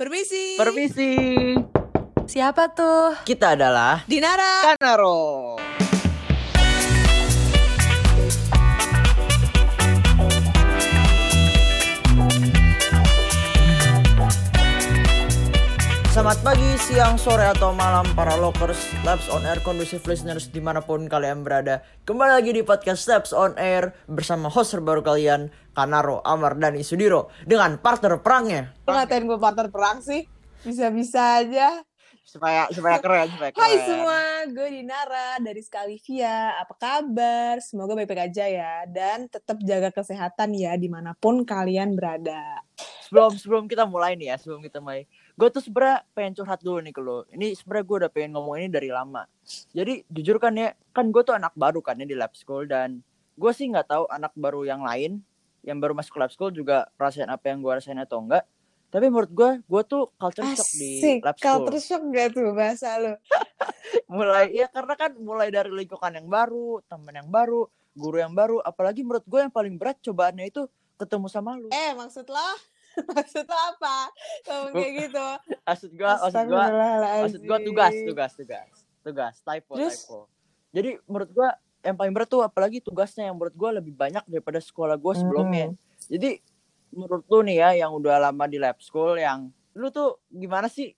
Permisi. Permisi. Siapa tuh? Kita adalah Dinara. Kanaro. Selamat pagi, siang, sore, atau malam para lockers, Labs on Air, conducive listeners di mana pun kalian berada Kembali lagi di podcast Labs on Air bersama host terbaru kalian Kanaro, Amar, dan Isudiro Dengan partner perangnya Lu ngatain gue partner perang sih? Bisa-bisa aja. Supaya supaya keren, supaya keren Hai semua, gue Dinara dari Skalivia. Apa kabar? Semoga baik-baik aja ya. Dan tetap jaga kesehatan ya di mana pun kalian berada. sebelum sebelum kita mulai nih ya sebelum kita mulai gue tuh sebenernya pengen curhat dulu nih ke lo ini sebenernya gue udah pengen ngomong ini dari lama jadi jujur kan ya kan gue tuh anak baru kan ya di lab school dan gue sih nggak tahu anak baru yang lain yang baru masuk lab school juga rasain apa yang gue rasain atau enggak tapi menurut gue gue tuh culture shock di Asik, lab school culture shock gak tuh bahasa lu? mulai ya karena kan mulai dari lingkungan yang baru teman yang baru guru yang baru apalagi menurut gue yang paling berat cobaannya itu ketemu sama lu Eh maksud lo? maksud lo apa? Ngomong kayak gitu. maksud gue maksud gue maksud gua tugas tugas tugas tugas typo Terus? typo jadi menurut gua yang paling berat tuh apalagi tugasnya yang menurut gua lebih banyak daripada sekolah gua sebelumnya Hmm. jadi menurut lu nih ya yang udah lama di lab school yang lu tuh gimana sih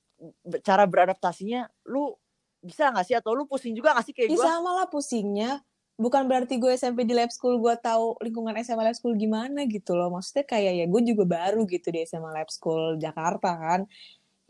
cara beradaptasinya lu bisa nggak sih atau lu pusing juga nggak sih kayak Ih, gua sama lah pusingnya. Bukan berarti gue SMP di lab school gue tahu lingkungan SMA lab school gimana gitu loh. Maksudnya kayak ya gue juga baru gitu di SMA lab school Jakarta kan.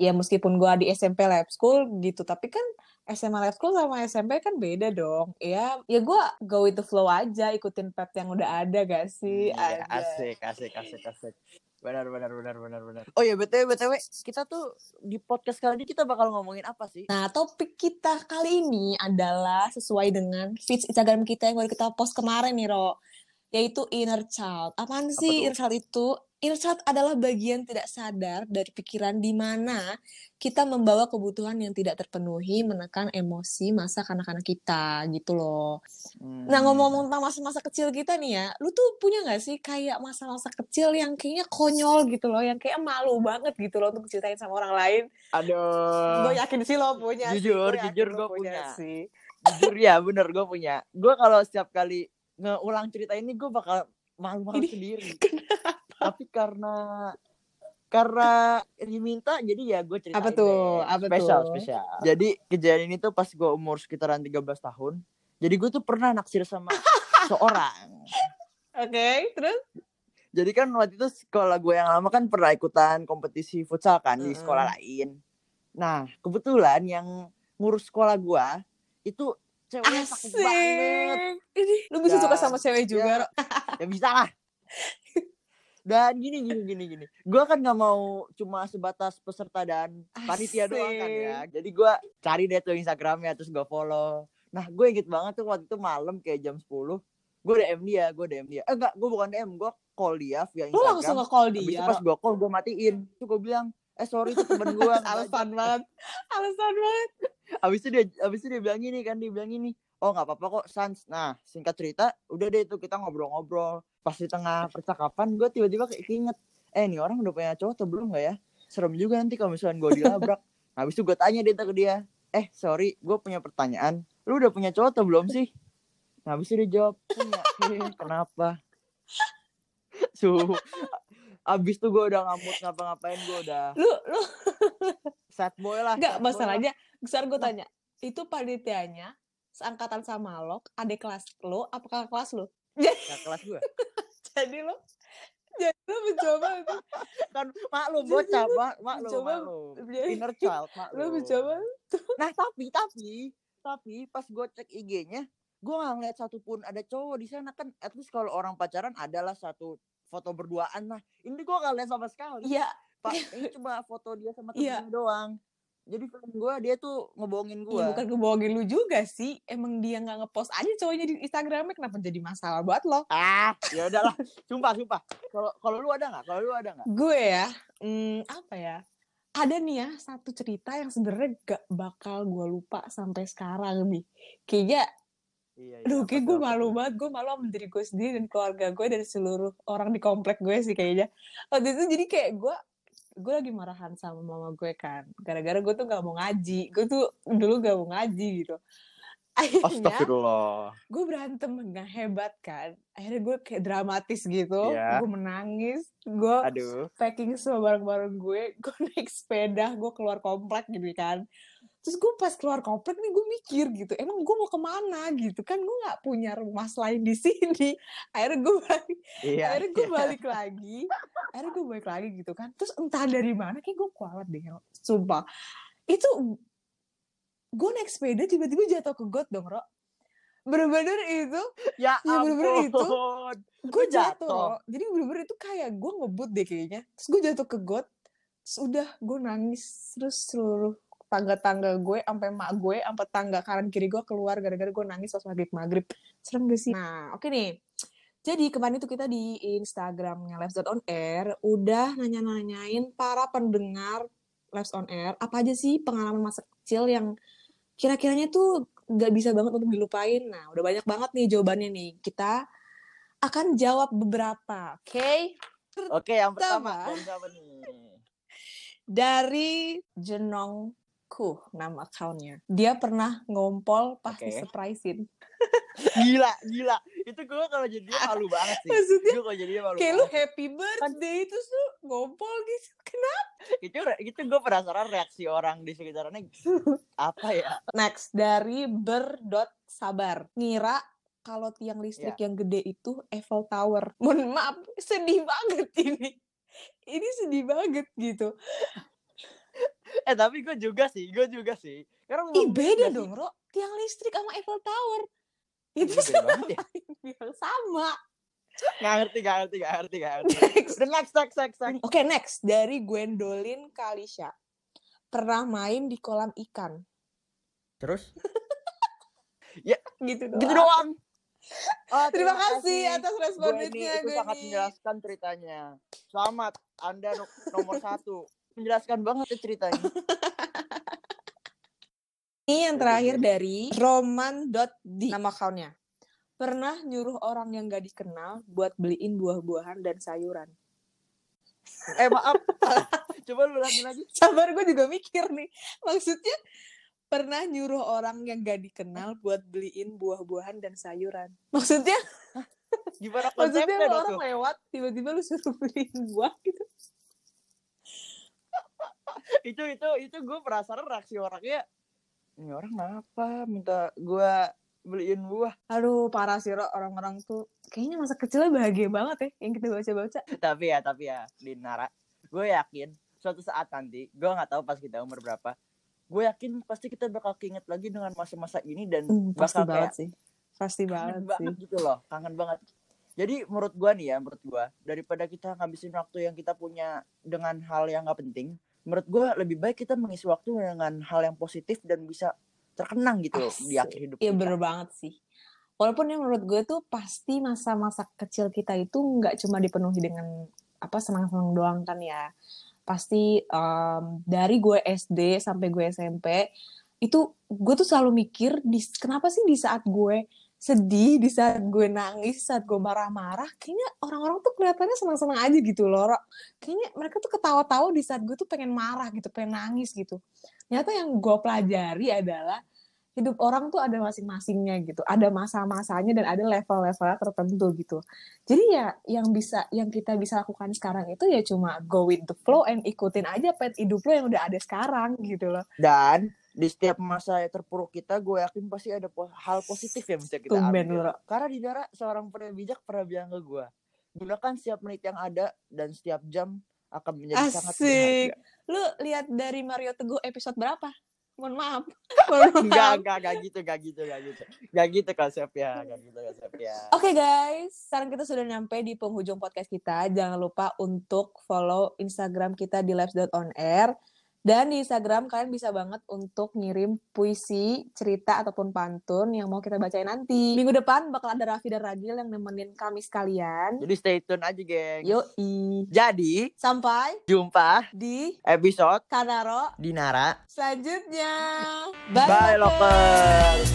Ya meskipun gue di SMP lab school gitu, tapi kan SMA lab school sama SMP kan beda dong. Ya ya gue go with the flow aja, ikutin pep yang udah ada gak sih? Iya, Ada. asik asik asik asik benar benar benar benar benar oh ya btw btw kita tuh di podcast kali ini kita bakal ngomongin apa sih Nah, topik kita kali ini adalah sesuai dengan feeds Instagram kita yang baru kita post kemarin nih, Ro. Yaitu inner child. Apaan Apa sih tuh? inner child itu? Child adalah bagian tidak sadar dari pikiran di mana kita membawa kebutuhan yang tidak terpenuhi menekan emosi masa kanak-kanak kita gitu loh. Nah, Hmm. ngomong-ngomong tentang masa-masa kecil kita nih ya, lu tuh punya nggak sih kayak masa-masa kecil yang kayaknya konyol gitu loh, yang kayak malu banget gitu loh untuk ceritain sama orang lain? aduh gue yakin sih lo punya sih. Jujur, Gua yakin jujur lo gua punya. sih jujur ya bener gue punya gue kalau setiap kali ngeulang cerita ini gue bakal malu-malu sendiri tapi karena karena diminta jadi ya gue ceritain Apa tuh? Apa spesial tuh? spesial jadi kejadian ini tuh pas gue umur sekitaran 13 tahun. Jadi gue tuh pernah naksir sama seorang. Oke terus? Jadi kan waktu itu sekolah gue yang lama kan pernah ikutan kompetisi futsal kan di Mm-mm. sekolah lain. Nah kebetulan yang ngurus sekolah gue itu ceweknya cakep banget asik. ini lu bisa Dan- suka sama cewek juga ya, ya bisa lah dan gini gini gini gini gue kan nggak mau cuma sebatas peserta dan panitia doang kan ya. Jadi gue cari deh tuh instagramnya terus gue follow. Nah gue inget banget tuh waktu itu malam kayak jam 10 gue DM dia gue DM dia. Eh enggak gue bukan DM gue call dia via lu langsung instagram. Habis itu dia pas Ro. gue call gue matiin. Tuh gue bilang eh sorry itu temen gue alasan banget. Alasan banget. Abis itu dia abis itu dia bilang gini kan dia bilang gini oh nggak apa-apa kok sans. Nah singkat cerita udah deh itu kita ngobrol-ngobrol. Pas di tengah percakapan gue tiba-tiba kayak keinget eh nih orang udah punya cowok atau belum nggak ya? Serem juga nanti kalau misalnya gue dilabrak. Nah, habis itu gue tanya deh ke dia eh sorry gue punya pertanyaan. Lu udah punya cowok atau belum sih? Nah habis itu dia jawab punya "Eh, kenapa? Su abis itu gue udah ngamuk ngapa-ngapain gue udah. Lu lu. Sad boy lah nggak masalahnya besar gue tanya itu panitianya seangkatan sama lo adik kelas lo apa kakak kelas lo? Kakak kelas gue jadi lo jadi lo mencoba itu kan maklum bocah mak maklum mencoba maklum jadi inner child lo maklum mencoba nah tapi tapi tapi pas gue cek IG-nya gue nggak ngeliat satupun ada cowok di sana. Kan at least kalau orang pacaran adalah satu foto berduaan nah ini gue nggak lihat sama sekali. Iya. Pak ini cuma foto dia sama Iya. temennya doang jadi film gue dia tuh ngebohongin gue Iya bukan ngebohongin lu juga sih. Emang dia nggak ngepost aja cowoknya di Instagramnya kenapa jadi masalah buat lo? ah ya udahlah sumpah sumpah kalau kalau lu ada nggak kalau lu ada nggak Gue ya, hmm, apa ya? Ada nih ya satu cerita yang sebenarnya gak bakal gue lupa sampai sekarang nih. Kayaknya, iya, iya, aduh kayak gue malu banget. Gue malu sama diri gue sendiri dan keluarga gue dan seluruh orang di komplek gue sih kayaknya. Waktu itu jadi kayak gue gue lagi marahan sama mama gue kan. Gara-gara gue tuh gak mau ngaji. Gue tuh dulu gak mau ngaji gitu. Akhirnya Astagfirullah. gue berantem nggak hebat kan. Akhirnya gue kayak dramatis gitu. Iya. gue menangis. Gue Aduh. packing semua barang-barang gue. Gue naik sepeda. Gue keluar komplek gitu kan terus gue pas keluar komplek nih gue mikir gitu emang gue mau ke mana gitu kan gue nggak punya rumah selain di sini akhirnya gue balik Iya. akhirnya gue iya. balik lagi akhirnya gue balik lagi gitu kan terus entah dari mana kayak gue kualat deh sumpah itu gue naik sepeda tiba-tiba jatuh ke got dong Ro bener-bener itu Ya Ya, bener-bener itu. gue jatuh? jatuh Ro. jadi bener-bener itu kayak gue ngebut deh kayaknya terus gue jatuh ke got terus udah gue nangis terus seluruh tangga-tangga gue sampai mak gue sampai tangga kanan kiri gue keluar gara-gara gue nangis pas maghrib maghrib serem gak sih nah oke nih jadi kemarin itu kita di Instagramnya Lives on Air udah nanya-nanyain para pendengar Lives on Air apa aja sih pengalaman masa kecil yang kira-kiranya tuh nggak bisa banget untuk dilupain. Nah udah banyak banget nih jawabannya nih. Kita akan jawab beberapa, oke? Oke, yang pertama Pertama. dari siapa Jenongku nama accountnya. Dia pernah ngompol pas Oke. disurprisein. Gila, gila. Itu gue kalau jadi dia malu banget sih. Maksudnya Gue kalau jadi dia malu kayak lu happy birthday terus lu ngompol gitu. Kenapa? Itu itu gue penasaran reaksi orang di sekitarnya apa ya? Next dari ber sabar. Ngira kalau tiang listrik yang gede itu Eiffel Tower. Mohon maaf, sedih banget ini. Ini sedih banget gitu. Eh tapi gue juga sih, gue juga sih. Karena Ih beda nggak sih? dong, Ro. Tiang listrik sama Eiffel Tower. Itu Iya, beda banget ya. yang sama. Gak ngerti, gak ngerti, gak ngerti, gak ngerti. Next. Udah next, next, next, next. Oke, next. Dari Gwendolyn Kalisha. Pernah main di kolam ikan. Terus? Gitu doang. Gitu doang. Oh, Terima kasih atas Gue responnya, ini itu sangat menjelaskan ceritanya. Selamat, Anda no- nomor satu. Menjelaskan banget ya ceritanya. Ini yang terakhir dari roman.d nama accountnya. Pernah nyuruh orang yang gak dikenal buat beliin buah-buahan dan sayuran. Eh maaf. Coba lu lagi lagi. Sabar gue juga mikir nih. Maksudnya pernah nyuruh orang yang gak dikenal buat beliin buah-buahan dan sayuran. Maksudnya, Gimana maksudnya konsepnya dah orang tuh? lewat tiba-tiba lu suruh beliin buah gitu. Itu itu itu gue penasaran reaksi orangnya. Ini orang kenapa minta gue beliin buah? Aduh, parah sih orang-orang tuh kayaknya masa kecilnya bahagia banget ya yang kita baca-baca. tapi ya tapi ya Dinara gue yakin suatu saat nanti gue nggak tahu pas kita umur berapa gue yakin pasti kita bakal keinget lagi dengan masa-masa ini dan Hmm, pasti bakal banget kayak sih. Pasti kangen banget, banget, sih. gitu loh kangen banget jadi menurut gue nih ya menurut gue daripada kita ngabisin waktu yang kita punya dengan hal yang nggak penting menurut gue lebih baik kita mengisi waktu dengan hal yang positif dan bisa terkenang gitu loh di akhir hidup Iya bener banget sih. Walaupun yang menurut gue tuh pasti masa-masa kecil kita itu nggak cuma dipenuhi dengan apa senang-senang doang kan ya. Pasti em, dari gue SD sampai gue SMP itu gue tuh selalu mikir di, kenapa sih di saat gue sedih, di saat gue nangis, saat gue marah-marah, kayaknya orang-orang tuh kelihatannya senang-senang aja gitu loh. Kayaknya mereka tuh ketawa-tawa di saat gue tuh pengen marah gitu, pengen nangis gitu. Ternyata yang gue pelajari adalah hidup orang tuh ada masing-masingnya gitu. Ada masa-masanya dan ada level-levelnya tertentu gitu. Jadi ya yang bisa yang kita bisa lakukan sekarang itu ya cuma go with the flow and ikutin aja pet hidup lo yang udah ada sekarang gitu loh. dan di setiap masa yang terpuruk kita gue yakin pasti ada po- hal positif yang bisa kita Tumben ambil. Karena di Dara seorang pria bijak pernah bilang ke gue, gunakan setiap menit yang ada dan setiap jam akan menjadi sangat Asik. berharga. Lu lihat dari Mario Teguh episode berapa? Mohon maaf. Mohon maaf. Enggak, enggak, enggak gitu, enggak gitu, enggak gitu. Enggak gitu konsepnya, enggak gitu konsepnya. Oke guys, sekarang kita sudah nyampe di penghujung podcast kita. Jangan lupa untuk follow Instagram kita di lives.onair. Dan di Instagram kalian bisa banget untuk ngirim puisi, cerita, ataupun pantun yang mau kita bacain nanti. Minggu depan bakal ada Raffi dan Ragil yang nemenin kami sekalian. Jadi stay tune aja, geng. Yoi. Jadi, Sampai jumpa di episode Kanaro Dinara. selanjutnya. Bye, Bye, lovers.